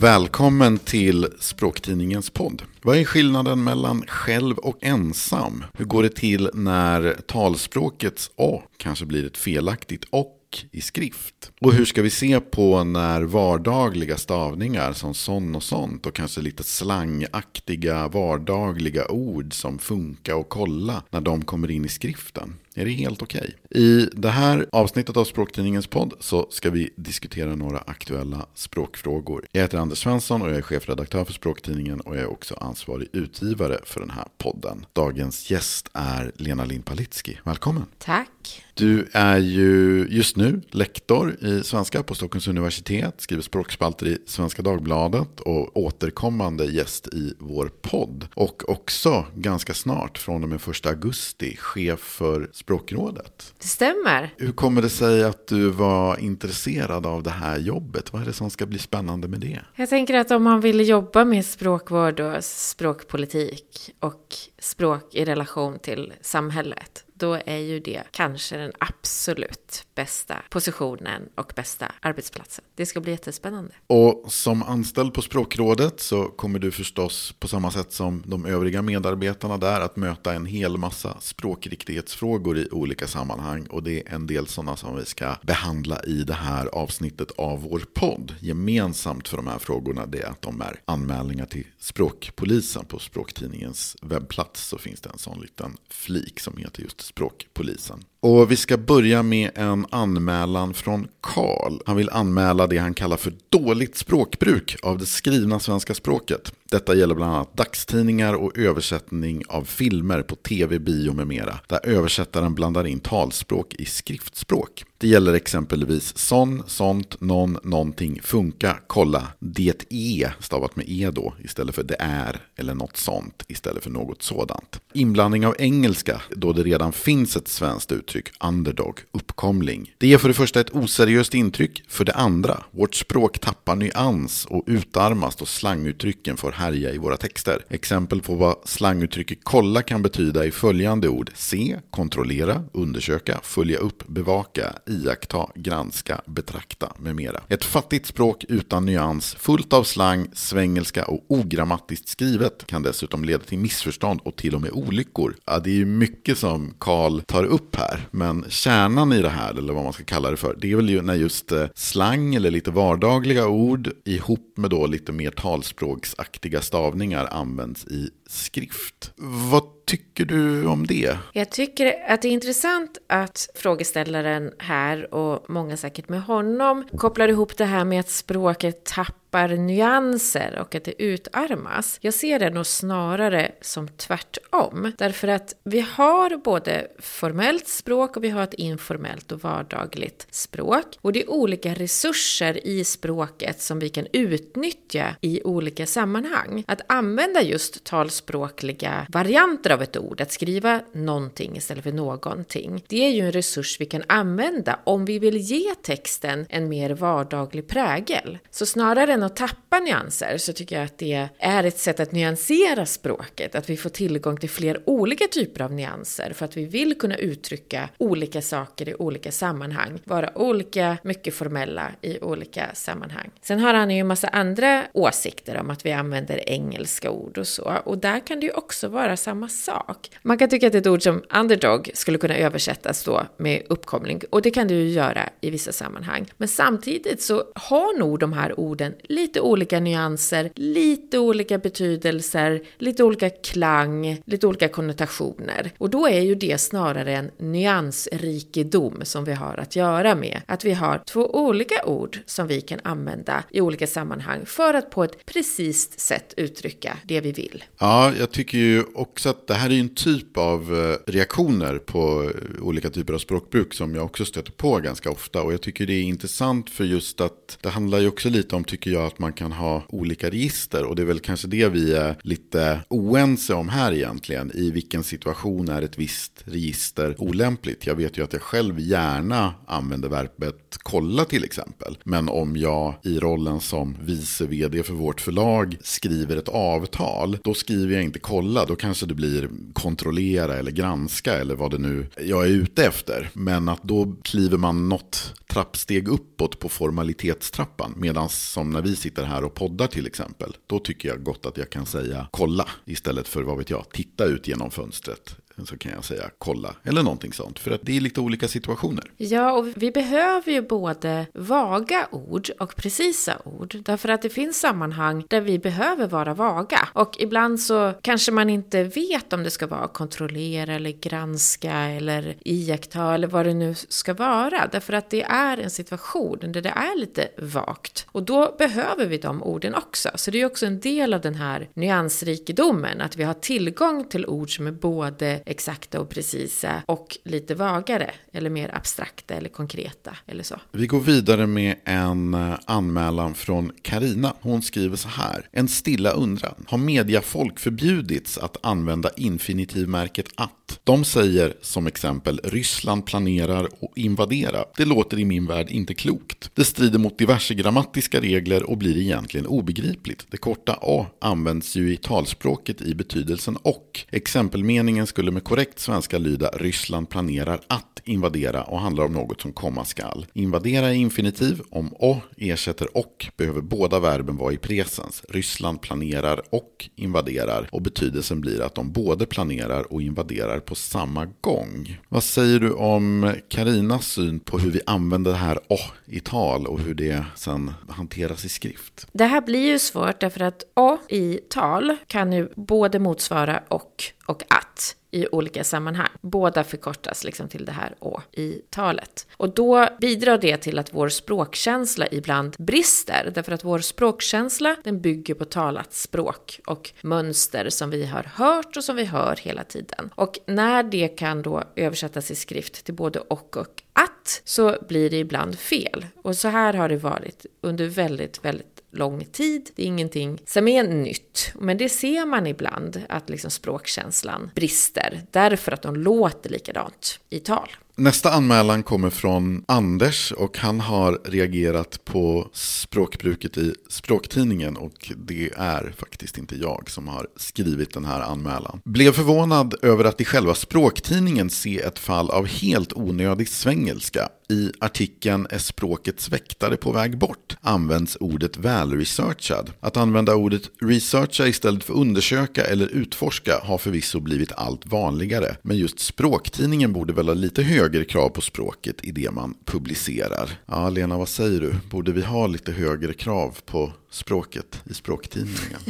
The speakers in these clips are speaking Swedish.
Välkommen till Språktidningens podd. Vad är skillnaden mellan själv och ensam? Hur går det till när talspråkets A kanske blir ett felaktigt och i skrift? Och hur ska vi se på när vardagliga stavningar som sån och sånt och kanske lite slangaktiga vardagliga ord som funka och kolla när de kommer in i skriften? Är det helt okej? Okay? I det här avsnittet av Språktidningens podd så ska vi diskutera några aktuella språkfrågor. Jag heter Anders Svensson och jag är chefredaktör för Språktidningen och jag är också ansvarig utgivare för den här podden. Dagens gäst är Lena Lind Palitski. Välkommen! Tack! Du är ju just nu lektor i svenska på Stockholms universitet, skriver språkspalter i Svenska Dagbladet och återkommande gäst i vår podd. Och också ganska snart, från och med 1 augusti, chef för Språkrådet. Det stämmer. Hur kommer det sig att du var intresserad av det här jobbet? Vad är det som ska bli spännande med det? Jag tänker att om man vill jobba med språkvård och språkpolitik och språk i relation till samhället då är ju det kanske den absolut bästa positionen och bästa arbetsplatsen. Det ska bli jättespännande. Och som anställd på Språkrådet så kommer du förstås på samma sätt som de övriga medarbetarna där att möta en hel massa språkriktighetsfrågor i olika sammanhang. Och det är en del sådana som vi ska behandla i det här avsnittet av vår podd. Gemensamt för de här frågorna det är att de är anmälningar till Språkpolisen på Språktidningens webbplats så finns det en sån liten flik som heter just Språkpolisen. Och vi ska börja med en anmälan från Karl. Han vill anmäla det han kallar för dåligt språkbruk av det skrivna svenska språket. Detta gäller bland annat dagstidningar och översättning av filmer på tv, bio med mera. Där översättaren blandar in talspråk i skriftspråk. Det gäller exempelvis sån, sånt, någon, någonting, funka, kolla, det är stavat med e då istället för det är eller något sånt istället för något sådant. Inblandning av engelska då det redan finns ett svenskt uttryck, underdog, uppkomling. Det ger för det första ett oseriöst intryck, för det andra, vårt språk tappar nyans och utarmas då slanguttrycken får härja i våra texter. Exempel på vad slanguttrycket kolla kan betyda är följande ord. Se, kontrollera, undersöka, följa upp, bevaka, iaktta, granska, betrakta med mera. Ett fattigt språk utan nyans, fullt av slang, svengelska och ogrammatiskt skrivet kan dessutom leda till missförstånd och till och med olyckor. Ja, det är ju mycket som Karl tar upp här, men kärnan i det här, eller vad man ska kalla det för, det är väl ju när just eh, slang eller lite vardagliga ord ihop med då lite mer talspråksaktiga stavningar används i skrift. Vad tycker du om det? Jag tycker att det är intressant att frågeställaren här och många säkert med honom kopplar ihop det här med att språket tappar nyanser och att det utarmas. Jag ser det nog snarare som tvärtom. Därför att vi har både formellt språk och vi har ett informellt och vardagligt språk. Och det är olika resurser i språket som vi kan utnyttja i olika sammanhang. Att använda just talspråkliga varianter av ett ord, att skriva någonting istället för någonting. Det är ju en resurs vi kan använda om vi vill ge texten en mer vardaglig prägel. Så snarare än att tappa nyanser så tycker jag att det är ett sätt att nyansera språket, att vi får tillgång till fler olika typer av nyanser för att vi vill kunna uttrycka olika saker i olika sammanhang, vara olika mycket formella i olika sammanhang. Sen har han ju en massa andra åsikter om att vi använder engelska ord och så, och där kan det ju också vara samma sak. Man kan tycka att ett ord som underdog skulle kunna översättas då med uppkomling, och det kan det ju göra i vissa sammanhang. Men samtidigt så har nog de här orden lite olika nyanser, lite olika betydelser, lite olika klang, lite olika konnotationer. Och då är ju det snarare en nyansrikedom som vi har att göra med. Att vi har två olika ord som vi kan använda i olika sammanhang för att på ett precis sätt uttrycka det vi vill. Ja, jag tycker ju också att det här är en typ av eh, reaktioner på eh, olika typer av språkbruk som jag också stöter på ganska ofta. Och jag tycker det är intressant för just att det handlar ju också lite om, tycker jag, att man kan ha olika register. Och det är väl kanske det vi är lite oense om här egentligen. I vilken situation är ett visst register olämpligt? Jag vet ju att jag själv gärna använder verbet kolla till exempel. Men om jag i rollen som vice vd för vårt förlag skriver ett avtal, då skriver jag inte kolla. Då kanske det blir kontrollera eller granska eller vad det nu jag är ute efter. Men att då kliver man något trappsteg uppåt på formalitetstrappan. Medan som när vi sitter här och poddar till exempel. Då tycker jag gott att jag kan säga kolla istället för vad vet jag, titta ut genom fönstret så kan jag säga kolla eller någonting sånt. För att det är lite olika situationer. Ja, och vi behöver ju både vaga ord och precisa ord. Därför att det finns sammanhang där vi behöver vara vaga. Och ibland så kanske man inte vet om det ska vara kontrollera eller granska eller iaktta eller vad det nu ska vara. Därför att det är en situation där det är lite vagt. Och då behöver vi de orden också. Så det är också en del av den här nyansrikedomen, att vi har tillgång till ord som är både exakta och precisa och lite vagare eller mer abstrakta eller konkreta eller så. Vi går vidare med en eh, anmälan från Karina. Hon skriver så här. En stilla undran. Har mediafolk förbjudits att använda infinitivmärket att? De säger som exempel Ryssland planerar att invadera. Det låter i min värld inte klokt. Det strider mot diverse grammatiska regler och blir egentligen obegripligt. Det korta A används ju i talspråket i betydelsen och. Exempelmeningen skulle med korrekt svenska lyda Ryssland planerar att invadera och handlar om något som komma skall. Invadera är infinitiv. Om å ersätter och behöver båda verben vara i presens. Ryssland planerar och invaderar och betydelsen blir att de både planerar och invaderar på samma gång. Vad säger du om Karinas syn på hur vi använder det här och i tal och hur det sen hanteras i skrift? Det här blir ju svårt därför att och i tal kan ju både motsvara och och att i olika sammanhang. Båda förkortas liksom till det här å i talet. Och då bidrar det till att vår språkkänsla ibland brister, därför att vår språkkänsla den bygger på talat språk och mönster som vi har hört och som vi hör hela tiden. Och när det kan då översättas i skrift till både och och att så blir det ibland fel. Och så här har det varit under väldigt, väldigt lång tid. Det är ingenting som är nytt. Men det ser man ibland att liksom språkkänslan brister därför att de låter likadant i tal. Nästa anmälan kommer från Anders och han har reagerat på språkbruket i Språktidningen och det är faktiskt inte jag som har skrivit den här anmälan. Blev förvånad över att i själva Språktidningen se ett fall av helt onödig svengelska. I artikeln Är språkets väktare på väg bort används ordet välresearchad. Att använda ordet researcha istället för undersöka eller utforska har förvisso blivit allt vanligare. Men just Språktidningen borde väl ha lite högre krav på språket i det man publicerar. Ja, Lena, vad säger du? Borde vi ha lite högre krav på språket i språktidningen.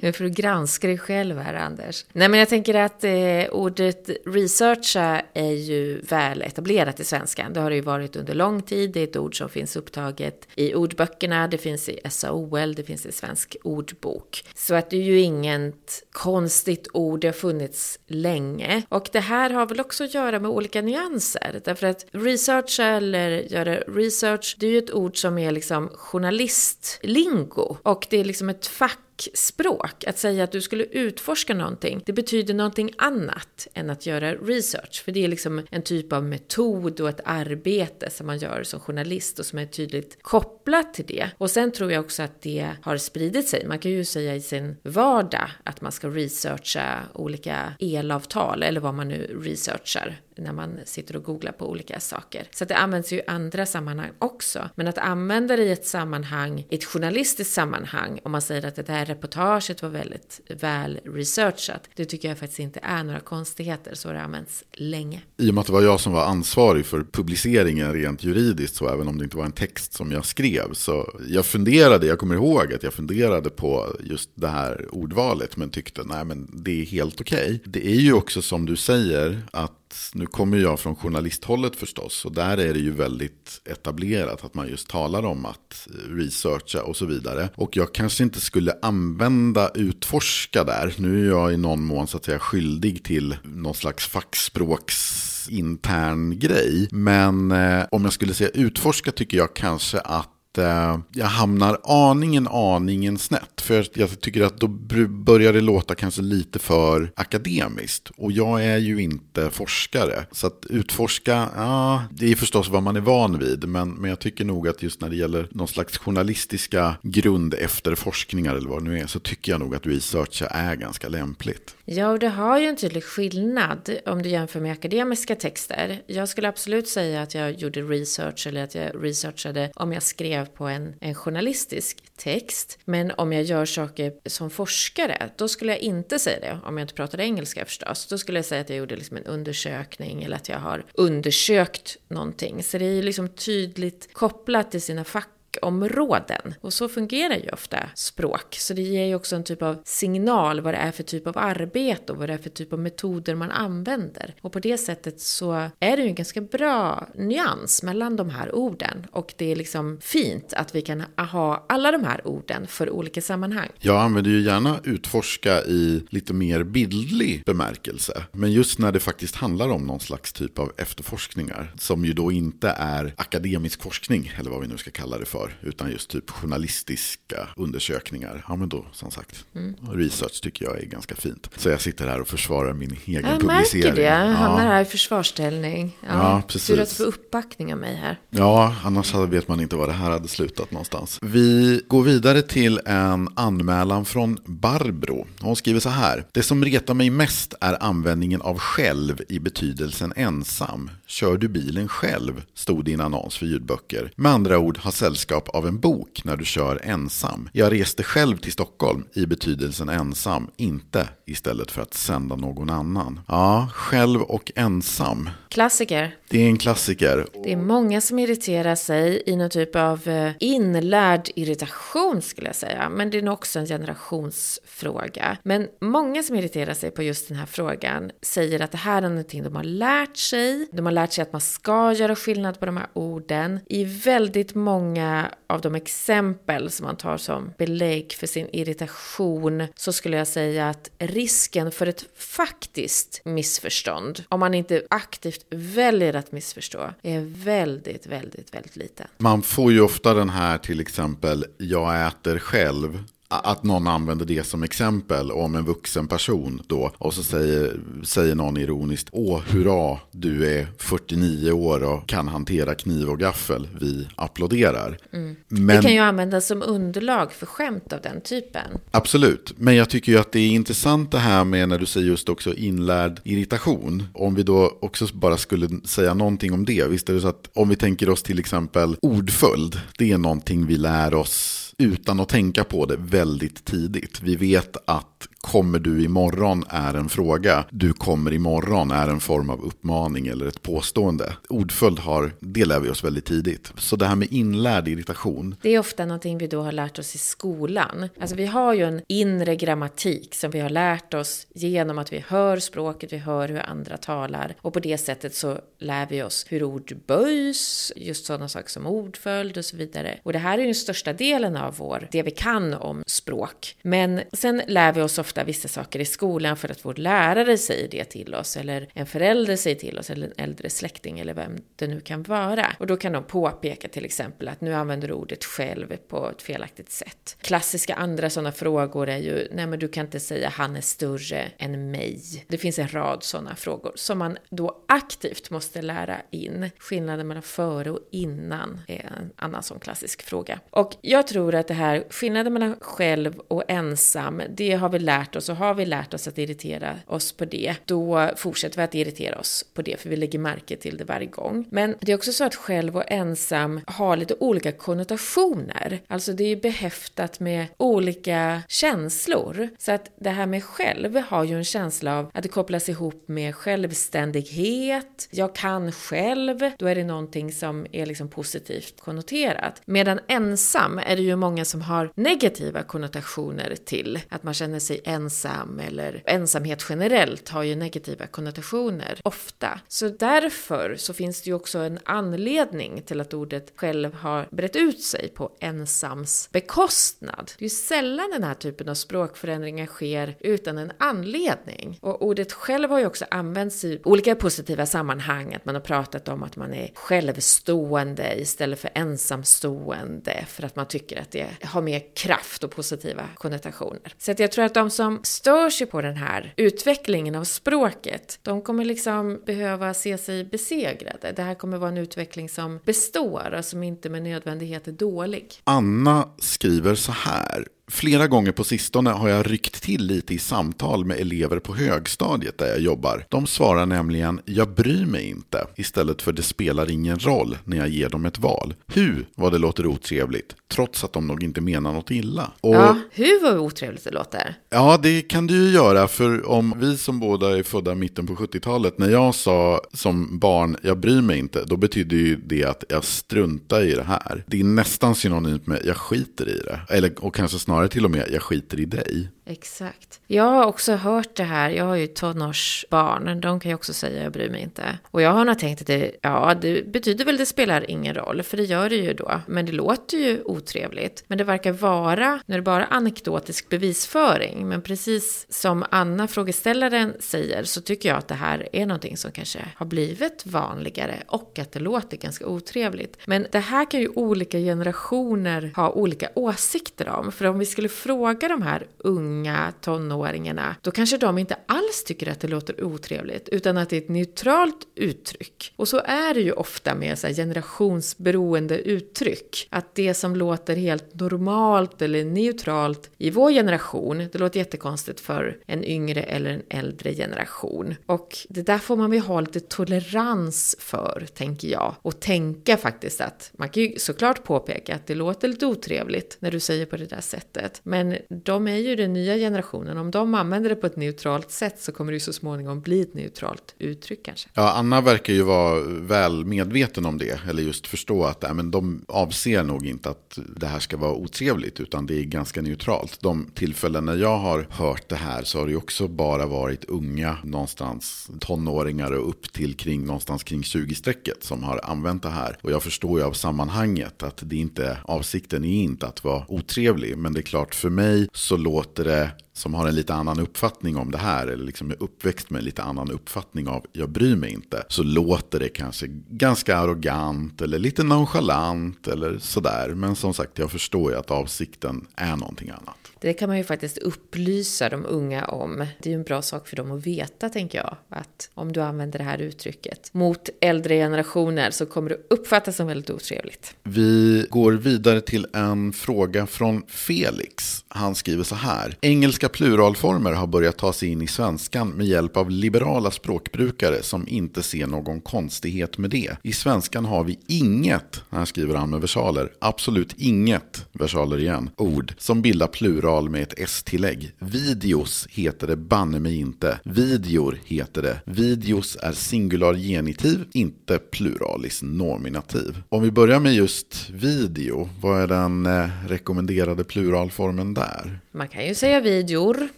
För att granska dig själv här, Anders. Nej, men jag tänker att eh, ordet researcha är ju väl etablerat i svenskan. Det har det ju varit under lång tid. Det är ett ord som finns upptaget i ordböckerna, det finns i SAOL, det finns i Svensk ordbok. Så att det är ju inget konstigt ord, det har funnits länge. Och det här har väl också att göra med olika nyanser. Därför att researcha eller göra research, det är ju ett ord som är liksom journalistlingo. Och det är liksom ett fack fackspråk. Att säga att du skulle utforska någonting, det betyder någonting annat än att göra research. För det är liksom en typ av metod och ett arbete som man gör som journalist och som är tydligt kopplat till det. Och sen tror jag också att det har spridit sig. Man kan ju säga i sin vardag att man ska researcha olika elavtal eller vad man nu researchar när man sitter och googlar på olika saker. Så det används ju i andra sammanhang också. Men att använda det i ett sammanhang, ett journalistiskt sammanhang, om man säger att det här reportaget var väldigt väl researchat, det tycker jag faktiskt inte är några konstigheter. Så har det använts länge. I och med att det var jag som var ansvarig för publiceringen rent juridiskt, så även om det inte var en text som jag skrev, så jag funderade, jag kommer ihåg att jag funderade på just det här ordvalet, men tyckte nej men det är helt okej. Okay. Det är ju också som du säger att nu kommer jag från journalisthållet förstås och där är det ju väldigt etablerat att man just talar om att researcha och så vidare. Och jag kanske inte skulle använda utforska där. Nu är jag i någon mån så att säga skyldig till någon slags fackspråks intern grej. Men eh, om jag skulle säga utforska tycker jag kanske att att eh, jag hamnar aningen, aningen snett. För jag tycker att då börjar det låta kanske lite för akademiskt. Och jag är ju inte forskare. Så att utforska, ja, det är förstås vad man är van vid. Men, men jag tycker nog att just när det gäller någon slags journalistiska grund efter forskningar eller vad det nu är. Så tycker jag nog att researcha är ganska lämpligt. Ja, och det har ju en tydlig skillnad om du jämför med akademiska texter. Jag skulle absolut säga att jag gjorde research eller att jag researchade om jag skrev på en, en journalistisk text. Men om jag gör saker som forskare, då skulle jag inte säga det. Om jag inte pratade engelska förstås. Då skulle jag säga att jag gjorde liksom en undersökning eller att jag har undersökt någonting. Så det är ju liksom tydligt kopplat till sina fack språkområden. Och så fungerar ju ofta språk. Så det ger ju också en typ av signal vad det är för typ av arbete och vad det är för typ av metoder man använder. Och på det sättet så är det ju en ganska bra nyans mellan de här orden. Och det är liksom fint att vi kan ha alla de här orden för olika sammanhang. Jag använder ju gärna utforska i lite mer bildlig bemärkelse. Men just när det faktiskt handlar om någon slags typ av efterforskningar som ju då inte är akademisk forskning eller vad vi nu ska kalla det för för, utan just typ journalistiska undersökningar. Ja, men då som sagt, mm. research tycker jag är ganska fint. Så jag sitter här och försvarar min egen jag publicering. Jag märker det, ja. är här i försvarsställning. Ja, ja precis. Tur att få uppbackning av mig här. Ja, annars vet man inte var det här hade slutat någonstans. Vi går vidare till en anmälan från Barbro. Hon skriver så här. Det som retar mig mest är användningen av själv i betydelsen ensam. Kör du bilen själv? Stod det i en annons för ljudböcker. Med andra ord har sällskap sällskap av en bok när du kör ensam. Jag reste själv till Stockholm i betydelsen ensam, inte istället för att sända någon annan. Ja, själv och ensam. Klassiker. Det är en klassiker. Det är många som irriterar sig i någon typ av eh, inlärd irritation skulle jag säga. Men det är nog också en generationsfråga. Men många som irriterar sig på just den här frågan säger att det här är någonting de har lärt sig. De har lärt sig att man ska göra skillnad på de här orden. I väldigt många av de exempel som man tar som belägg för sin irritation så skulle jag säga att risken för ett faktiskt missförstånd, om man inte aktivt väljer att missförstå, är väldigt, väldigt, väldigt liten. Man får ju ofta den här till exempel, jag äter själv att någon använder det som exempel om en vuxen person då. Och så säger, säger någon ironiskt, åh hurra, du är 49 år och kan hantera kniv och gaffel, vi applåderar. Mm. Men, det kan ju användas som underlag för skämt av den typen. Absolut, men jag tycker ju att det är intressant det här med när du säger just också inlärd irritation. Om vi då också bara skulle säga någonting om det, visst är det så att om vi tänker oss till exempel ordföljd, det är någonting vi lär oss utan att tänka på det väldigt tidigt. Vi vet att kommer du imorgon är en fråga. Du kommer imorgon är en form av uppmaning eller ett påstående. Ordföljd har, det lär vi oss väldigt tidigt. Så det här med inlärd irritation. Det är ofta någonting vi då har lärt oss i skolan. Alltså vi har ju en inre grammatik som vi har lärt oss genom att vi hör språket, vi hör hur andra talar. Och på det sättet så lär vi oss hur ord böjs, just sådana saker som ordföljd och så vidare. Och det här är ju den största delen av vår, det vi kan om språk. Men sen lär vi oss ofta ofta vissa saker i skolan för att vår lärare säger det till oss eller en förälder säger till oss eller en äldre släkting eller vem det nu kan vara. Och då kan de påpeka till exempel att nu använder du ordet själv på ett felaktigt sätt. Klassiska andra sådana frågor är ju, nej men du kan inte säga han är större än mig. Det finns en rad sådana frågor som man då aktivt måste lära in. Skillnaden mellan före och innan är en annan sån klassisk fråga. Och jag tror att det här skillnaden mellan själv och ensam, det har vi lärt lärt oss och har vi lärt oss att irritera oss på det, då fortsätter vi att irritera oss på det för vi lägger märke till det varje gång. Men det är också så att själv och ensam har lite olika konnotationer. Alltså det är ju behäftat med olika känslor. Så att det här med själv har ju en känsla av att det kopplas ihop med självständighet, jag kan själv, då är det någonting som är liksom positivt konnoterat. Medan ensam är det ju många som har negativa konnotationer till att man känner sig ensam eller ensamhet generellt har ju negativa konnotationer ofta. Så därför så finns det ju också en anledning till att ordet själv har brett ut sig på ensams bekostnad. Det är ju sällan den här typen av språkförändringar sker utan en anledning. Och ordet själv har ju också använts i olika positiva sammanhang, att man har pratat om att man är självstående istället för ensamstående för att man tycker att det har mer kraft och positiva konnotationer. Så att jag tror att de som stör sig på den här utvecklingen av språket, de kommer liksom behöva se sig besegrade. Det här kommer vara en utveckling som består och som inte med nödvändighet är dålig. Anna skriver så här. Flera gånger på sistone har jag ryckt till lite i samtal med elever på högstadiet där jag jobbar. De svarar nämligen “jag bryr mig inte” istället för “det spelar ingen roll” när jag ger dem ett val. Hur vad det låter otrevligt, trots att de nog inte menar något illa. Och, ja, hur vad otrevligt det låter. Ja, det kan du ju göra, för om vi som båda är födda mitten på 70-talet, när jag sa som barn “jag bryr mig inte”, då betyder ju det att jag struntar i det här. Det är nästan synonymt med “jag skiter i det”, eller och kanske snarare snarare till och med jag skiter i dig. Exakt. Jag har också hört det här, jag har ju tonårsbarn, de kan ju också säga jag bryr mig inte. Och jag har nog tänkt att det, ja, det betyder väl det spelar ingen roll, för det gör det ju då. Men det låter ju otrevligt. Men det verkar vara, nu är det bara anekdotisk bevisföring, men precis som Anna, frågeställaren, säger så tycker jag att det här är någonting som kanske har blivit vanligare och att det låter ganska otrevligt. Men det här kan ju olika generationer ha olika åsikter om, för om vi skulle fråga de här unga unga tonåringarna, då kanske de inte alls tycker att det låter otrevligt, utan att det är ett neutralt uttryck. Och så är det ju ofta med så generationsberoende uttryck, att det som låter helt normalt eller neutralt i vår generation, det låter jättekonstigt för en yngre eller en äldre generation. Och det där får man väl ha lite tolerans för, tänker jag. Och tänka faktiskt att man kan ju såklart påpeka att det låter lite otrevligt när du säger på det där sättet. Men de är ju den nya nya generationen, om de använder det på ett neutralt sätt så kommer det ju så småningom bli ett neutralt uttryck kanske. Ja, Anna verkar ju vara väl medveten om det, eller just förstå att äh, men de avser nog inte att det här ska vara otrevligt, utan det är ganska neutralt. De tillfällen när jag har hört det här så har det ju också bara varit unga, någonstans tonåringar och upp till kring någonstans kring 20-strecket som har använt det här. Och jag förstår ju av sammanhanget att det inte, avsikten är inte att vara otrevlig, men det är klart för mig så låter det som har en lite annan uppfattning om det här eller liksom är uppväxt med en lite annan uppfattning av jag bryr mig inte så låter det kanske ganska arrogant eller lite nonchalant eller sådär. Men som sagt, jag förstår ju att avsikten är någonting annat. Det kan man ju faktiskt upplysa de unga om. Det är ju en bra sak för dem att veta, tänker jag. Att om du använder det här uttrycket mot äldre generationer så kommer det uppfattas som väldigt otrevligt. Vi går vidare till en fråga från Felix. Han skriver så här. Engelska pluralformer har börjat ta sig in i svenskan med hjälp av liberala språkbrukare som inte ser någon konstighet med det. I svenskan har vi inget, här skriver han med versaler, absolut inget, versaler igen, ord som bildar plural plural med ett S-tillägg. Videos heter det banne mig inte. Videor heter det. Videos är singular genitiv, inte pluralis nominativ. Om vi börjar med just video, vad är den eh, rekommenderade pluralformen där? Man kan ju säga videor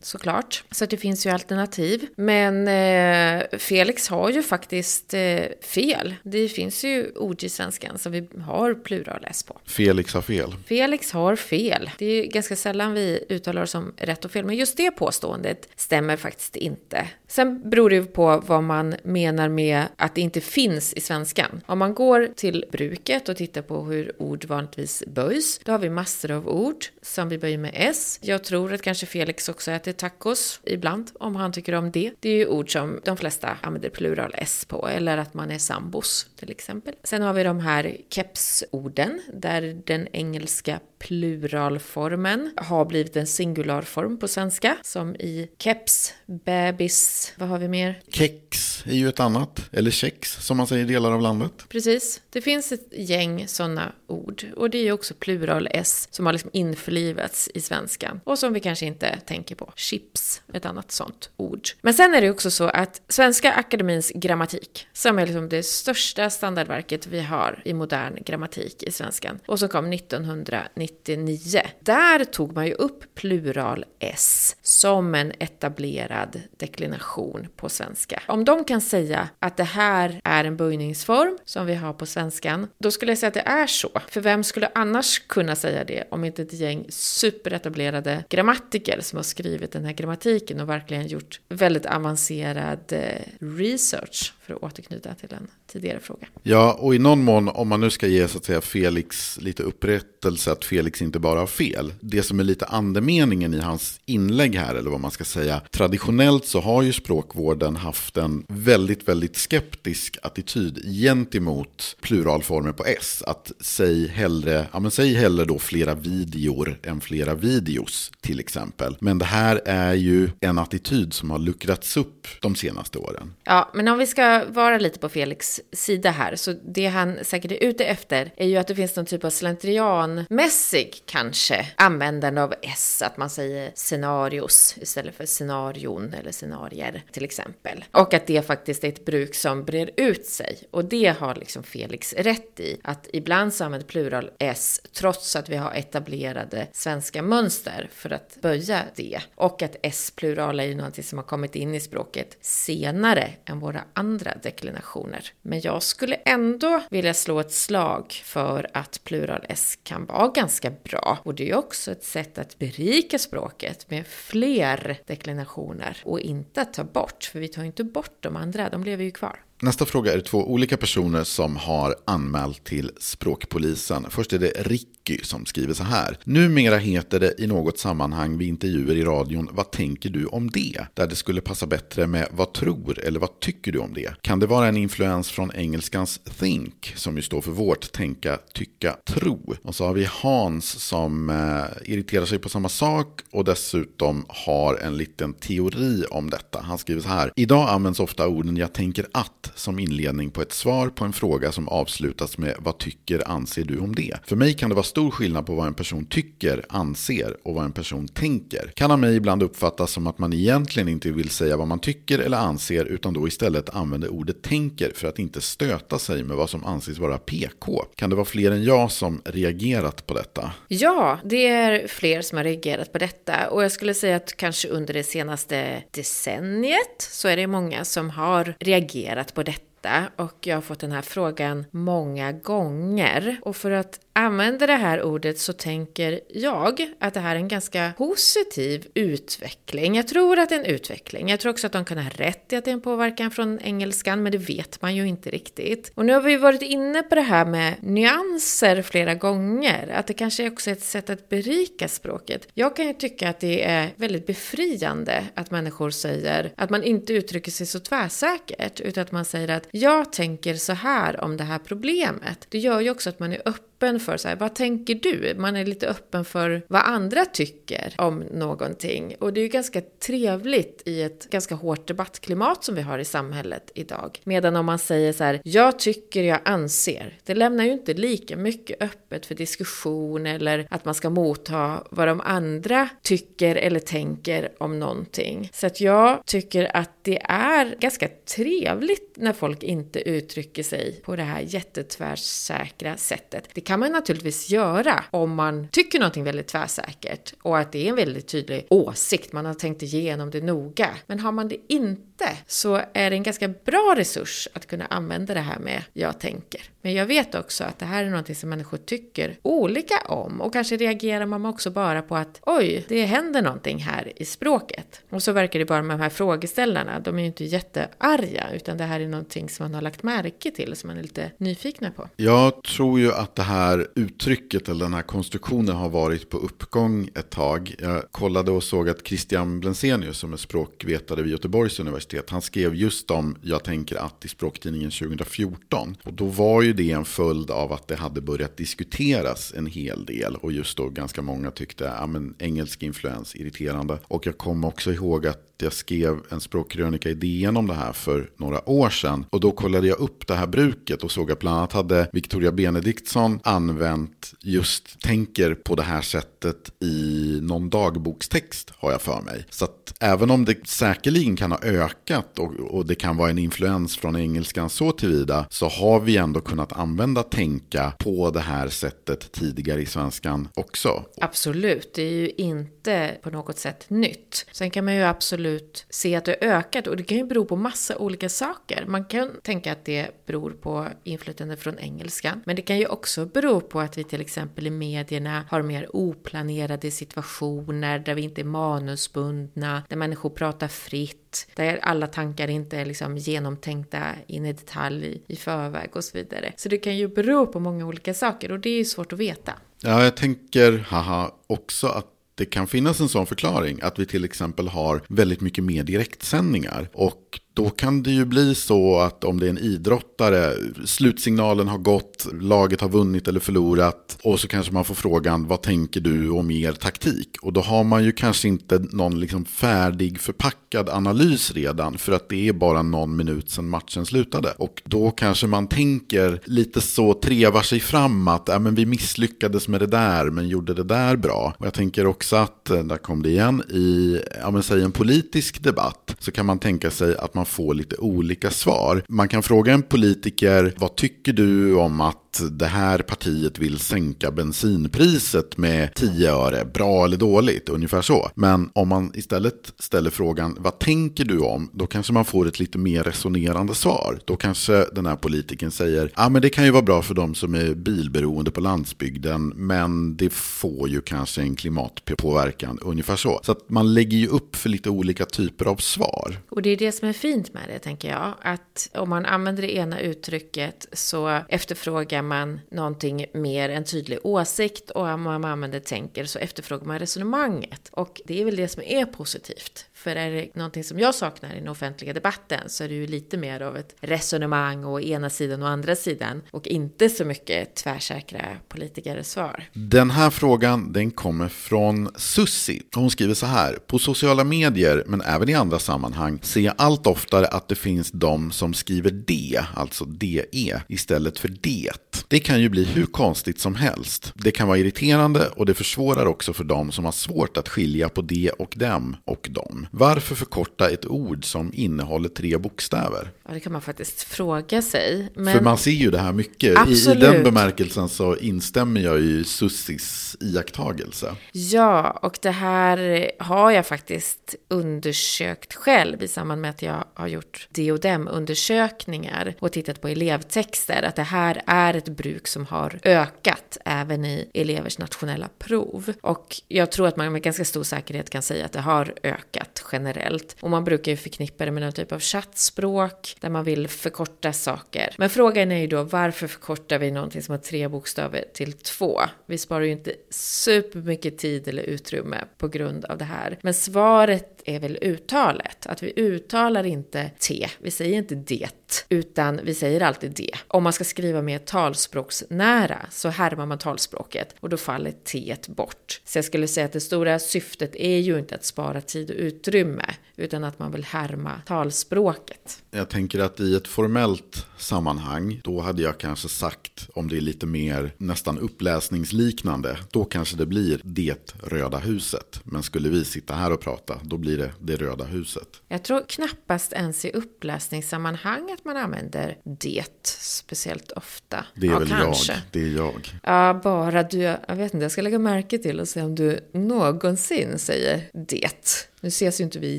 såklart, så det finns ju alternativ. Men eh, Felix har ju faktiskt eh, fel. Det finns ju ord i svenskan som vi har plural S på. Felix har fel. Felix har fel. Det är ju ganska sällan vi uttalar det som rätt och fel, men just det påståendet stämmer faktiskt inte. Sen beror det på vad man menar med att det inte finns i svenskan. Om man går till bruket och tittar på hur ord vanligtvis böjs, då har vi massor av ord som vi böjer med S. Jag tror att kanske Felix också äter tacos ibland, om han tycker om det. Det är ju ord som de flesta använder plural S på, eller att man är sambos till exempel. Sen har vi de här kepsorden, där den engelska pluralformen har blivit en singularform på svenska, som i keps, bebis, vad har vi mer? Kex är ju ett annat, eller kex som man säger i delar av landet. Precis, det finns ett gäng sådana ord och det är ju också plural S som har liksom införlivats i svenskan och som vi kanske inte tänker på. Chips, ett annat sånt ord. Men sen är det också så att Svenska Akademins grammatik, som är liksom det största standardverket vi har i modern grammatik i svenskan och som kom 1999. Där tog man ju upp plural S som en etablerad deklination på svenska. Om de kan säga att det här är en böjningsform som vi har på svenskan, då skulle jag säga att det är så. För vem skulle annars kunna säga det om inte ett gäng superetablerade grammatiker som har skrivit den här grammatiken och verkligen gjort väldigt avancerad eh, research för att återknyta till en tidigare fråga. Ja, och i någon mån, om man nu ska ge så att säga Felix lite upprättelse, att Felix inte bara har fel. Det som är lite andemeningen i hans inlägg här, eller vad man ska säga. Traditionellt så har ju språkvården haft en väldigt, väldigt skeptisk attityd gentemot pluralformer på S. Att säg hellre, ja men säg hellre då flera videor än flera videos till exempel. Men det här är ju en attityd som har luckrats upp de senaste åren. Ja, men om vi ska vara lite på Felix sida här, så det han säkert är ute efter är ju att det finns någon typ av slentrianmässig kanske användande av S, att man säger scenarios istället för scenarion eller scenarier till exempel. Och att det faktiskt är ett bruk som brer ut sig. Och det har liksom Felix rätt i, att ibland så använder plural S trots att vi har etablerade svenska mönster för att böja det. Och att S-plural är ju någonting som har kommit in i språket senare än våra andra deklinationer. Men jag skulle ändå vilja slå ett slag för att plural S kan vara ganska bra. Och det är också ett sätt att berika språket med fler deklinationer och inte att ta bort, för vi tar inte bort de andra, de lever ju kvar. Nästa fråga är två olika personer som har anmält till Språkpolisen. Först är det Ricky som skriver så här. Numera heter det i något sammanhang vid intervjuer i radion Vad tänker du om det? Där det skulle passa bättre med Vad tror eller vad tycker du om det? Kan det vara en influens från engelskans think som ju står för vårt tänka, tycka, tro? Och så har vi Hans som eh, irriterar sig på samma sak och dessutom har en liten teori om detta. Han skriver så här. Idag används ofta orden jag tänker att som inledning på ett svar på en fråga som avslutas med vad tycker, anser du om det? För mig kan det vara stor skillnad på vad en person tycker, anser och vad en person tänker. Kan av mig ibland uppfattas som att man egentligen inte vill säga vad man tycker eller anser utan då istället använder ordet tänker för att inte stöta sig med vad som anses vara PK. Kan det vara fler än jag som reagerat på detta? Ja, det är fler som har reagerat på detta och jag skulle säga att kanske under det senaste decenniet så är det många som har reagerat på detta och jag har fått den här frågan många gånger. Och för att använder det här ordet så tänker jag att det här är en ganska positiv utveckling. Jag tror att det är en utveckling. Jag tror också att de kan ha rätt i att det är en påverkan från engelskan, men det vet man ju inte riktigt. Och nu har vi varit inne på det här med nyanser flera gånger, att det kanske också är ett sätt att berika språket. Jag kan ju tycka att det är väldigt befriande att människor säger att man inte uttrycker sig så tvärsäkert, utan att man säger att jag tänker så här om det här problemet. Det gör ju också att man är öppen öppen för så här, vad tänker du? Man är lite öppen för vad andra tycker om någonting. Och det är ju ganska trevligt i ett ganska hårt debattklimat som vi har i samhället idag. Medan om man säger så här, jag tycker, jag anser. Det lämnar ju inte lika mycket öppet för diskussion eller att man ska motta vad de andra tycker eller tänker om någonting. Så att jag tycker att det är ganska trevligt när folk inte uttrycker sig på det här jättetvärsäkra sättet. Det kan man naturligtvis göra om man tycker någonting väldigt tvärsäkert och att det är en väldigt tydlig åsikt, man har tänkt igenom det noga. Men har man det inte så är det en ganska bra resurs att kunna använda det här med jag tänker. Men jag vet också att det här är någonting som människor tycker olika om och kanske reagerar man också bara på att oj, det händer någonting här i språket. Och så verkar det bara med de här frågeställarna, de är ju inte jättearga utan det här är någonting som man har lagt märke till som man är lite nyfikna på. Jag tror ju att det här uttrycket eller den här konstruktionen har varit på uppgång ett tag. Jag kollade och såg att Christian Blensenius som är språkvetare vid Göteborgs universitet, han skrev just om jag tänker att i språktidningen 2014. Och då var ju det en följd av att det hade börjat diskuteras en hel del och just då ganska många tyckte att engelsk influens irriterande. Och jag kommer också ihåg att jag skrev en språkkrönika i DN om det här för några år sedan. Och då kollade jag upp det här bruket och såg att bland annat hade Victoria Benediktsson använt just tänker på det här sättet i någon dagbokstext har jag för mig. Så att även om det säkerligen kan ha ökat och, och det kan vara en influens från engelskan så tillvida så har vi ändå kunnat använda tänka på det här sättet tidigare i svenskan också. Absolut, det är ju inte på något sätt nytt. Sen kan man ju absolut se att det har ökat och det kan ju bero på massa olika saker. Man kan tänka att det beror på inflytande från engelskan, men det kan ju också bero på att vi till exempel i medierna har mer oplanerade situationer där vi inte är manusbundna, där människor pratar fritt, där alla tankar inte är liksom genomtänkta in i detalj i förväg och så vidare. Så det kan ju bero på många olika saker och det är ju svårt att veta. Ja, jag tänker, haha, också att det kan finnas en sån förklaring. Att vi till exempel har väldigt mycket mer direktsändningar. Och då kan det ju bli så att om det är en idrottare, slutsignalen har gått, laget har vunnit eller förlorat och så kanske man får frågan vad tänker du om er taktik? Och då har man ju kanske inte någon liksom färdig förpackad analys redan för att det är bara någon minut sedan matchen slutade. Och då kanske man tänker lite så trevar sig fram att äh, men vi misslyckades med det där men gjorde det där bra. Och jag tänker också att, eh, där kom det igen, i ja, men säg en politisk debatt så kan man tänka sig att man man få lite olika svar. Man kan fråga en politiker, vad tycker du om att det här partiet vill sänka bensinpriset med 10 öre, bra eller dåligt, ungefär så. Men om man istället ställer frågan, vad tänker du om? Då kanske man får ett lite mer resonerande svar. Då kanske den här politikern säger, ja ah, men det kan ju vara bra för de som är bilberoende på landsbygden, men det får ju kanske en klimatpåverkan, ungefär så. Så att man lägger ju upp för lite olika typer av svar. Och det är det som är fint med det, tänker jag, att om man använder det ena uttrycket så efterfrågar man någonting mer, en tydlig åsikt och om man använder tänker så efterfrågar man resonemanget. Och det är väl det som är positivt. För är det någonting som jag saknar i den offentliga debatten så är det ju lite mer av ett resonemang och ena sidan och andra sidan och inte så mycket tvärsäkra politikersvar. Den här frågan den kommer från Sussi. Hon skriver så här. På sociala medier men även i andra sammanhang ser jag allt oftare att det finns de som skriver D, alltså DE, istället för det. Det kan ju bli hur konstigt som helst. Det kan vara irriterande och det försvårar också för de som har svårt att skilja på det och dem och dem. Varför förkorta ett ord som innehåller tre bokstäver? Ja, det kan man faktiskt fråga sig. Men... För man ser ju det här mycket. Absolut. I, I den bemärkelsen så instämmer jag i Sussis iakttagelse. Ja, och det här har jag faktiskt undersökt själv i samband med att jag har gjort det och dem undersökningar och tittat på elevtexter. Att det här är ett bruk som har ökat även i elevers nationella prov. Och jag tror att man med ganska stor säkerhet kan säga att det har ökat generellt. Och man brukar ju förknippa det med någon typ av chattspråk där man vill förkorta saker. Men frågan är ju då varför förkortar vi någonting som har tre bokstäver till två? Vi sparar ju inte supermycket tid eller utrymme på grund av det här. Men svaret är väl uttalet. Att vi uttalar inte T, vi säger inte det, utan vi säger alltid det. Om man ska skriva mer talspråksnära så härmar man talspråket och då faller T bort. Så jag skulle säga att det stora syftet är ju inte att spara tid och utrymme, utan att man vill härma talspråket. Jag tänker att i ett formellt sammanhang, då hade jag kanske sagt, om det är lite mer nästan uppläsningsliknande, då kanske det blir det röda huset. Men skulle vi sitta här och prata, då blir det det röda huset. Jag tror knappast ens i uppläsningssammanhang att man använder det speciellt ofta. Det är ja, väl kanske. jag. Det är jag. Ja, bara du, jag vet inte, jag ska lägga märke till och se om du någonsin säger det. Nu ses ju inte vi i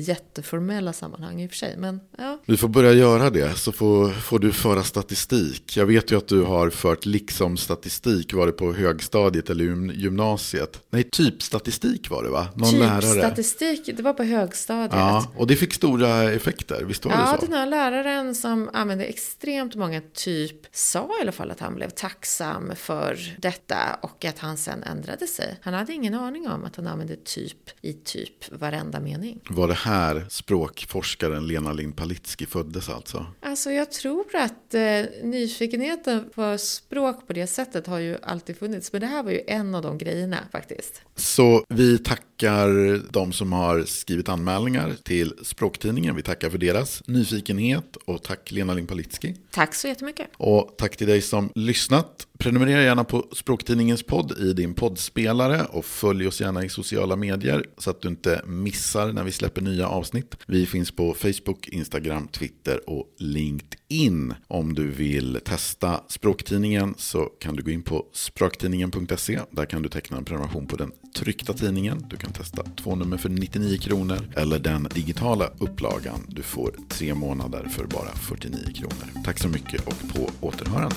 jätteformella sammanhang i och för sig, men ja. Vi får börja göra det, så får, får du föra statistik. Jag vet ju att du har fört liksom statistik, var det på högstadiet eller gymnasiet? Nej, typ statistik var det va? Någon typ lärare. statistik, det var på högstadiet. Ja, och det fick stora effekter, visst var ja, det så? Ja, den här läraren som använde extremt många typ sa i alla fall att han blev tacksam för detta och att han sen ändrade sig. Han hade ingen aning om att han använde typ i typ varenda mening. Var det här språkforskaren Lena Lind Palitski föddes alltså? Alltså jag tror att eh, nyfikenheten på språk på det sättet har ju alltid funnits. Men det här var ju en av de grejerna faktiskt. Så vi tackar tackar de som har skrivit anmälningar till Språktidningen. Vi tackar för deras nyfikenhet och tack Lena Limpalitski. Tack så jättemycket. Och tack till dig som lyssnat. Prenumerera gärna på Språktidningens podd i din poddspelare och följ oss gärna i sociala medier så att du inte missar när vi släpper nya avsnitt. Vi finns på Facebook, Instagram, Twitter och LinkedIn. Om du vill testa Språktidningen så kan du gå in på språktidningen.se. Där kan du teckna en prenumeration på den tryckta tidningen. Du kan testa två nummer för 99 kronor eller den digitala upplagan. Du får tre månader för bara 49 kronor. Tack så mycket och på återhörande.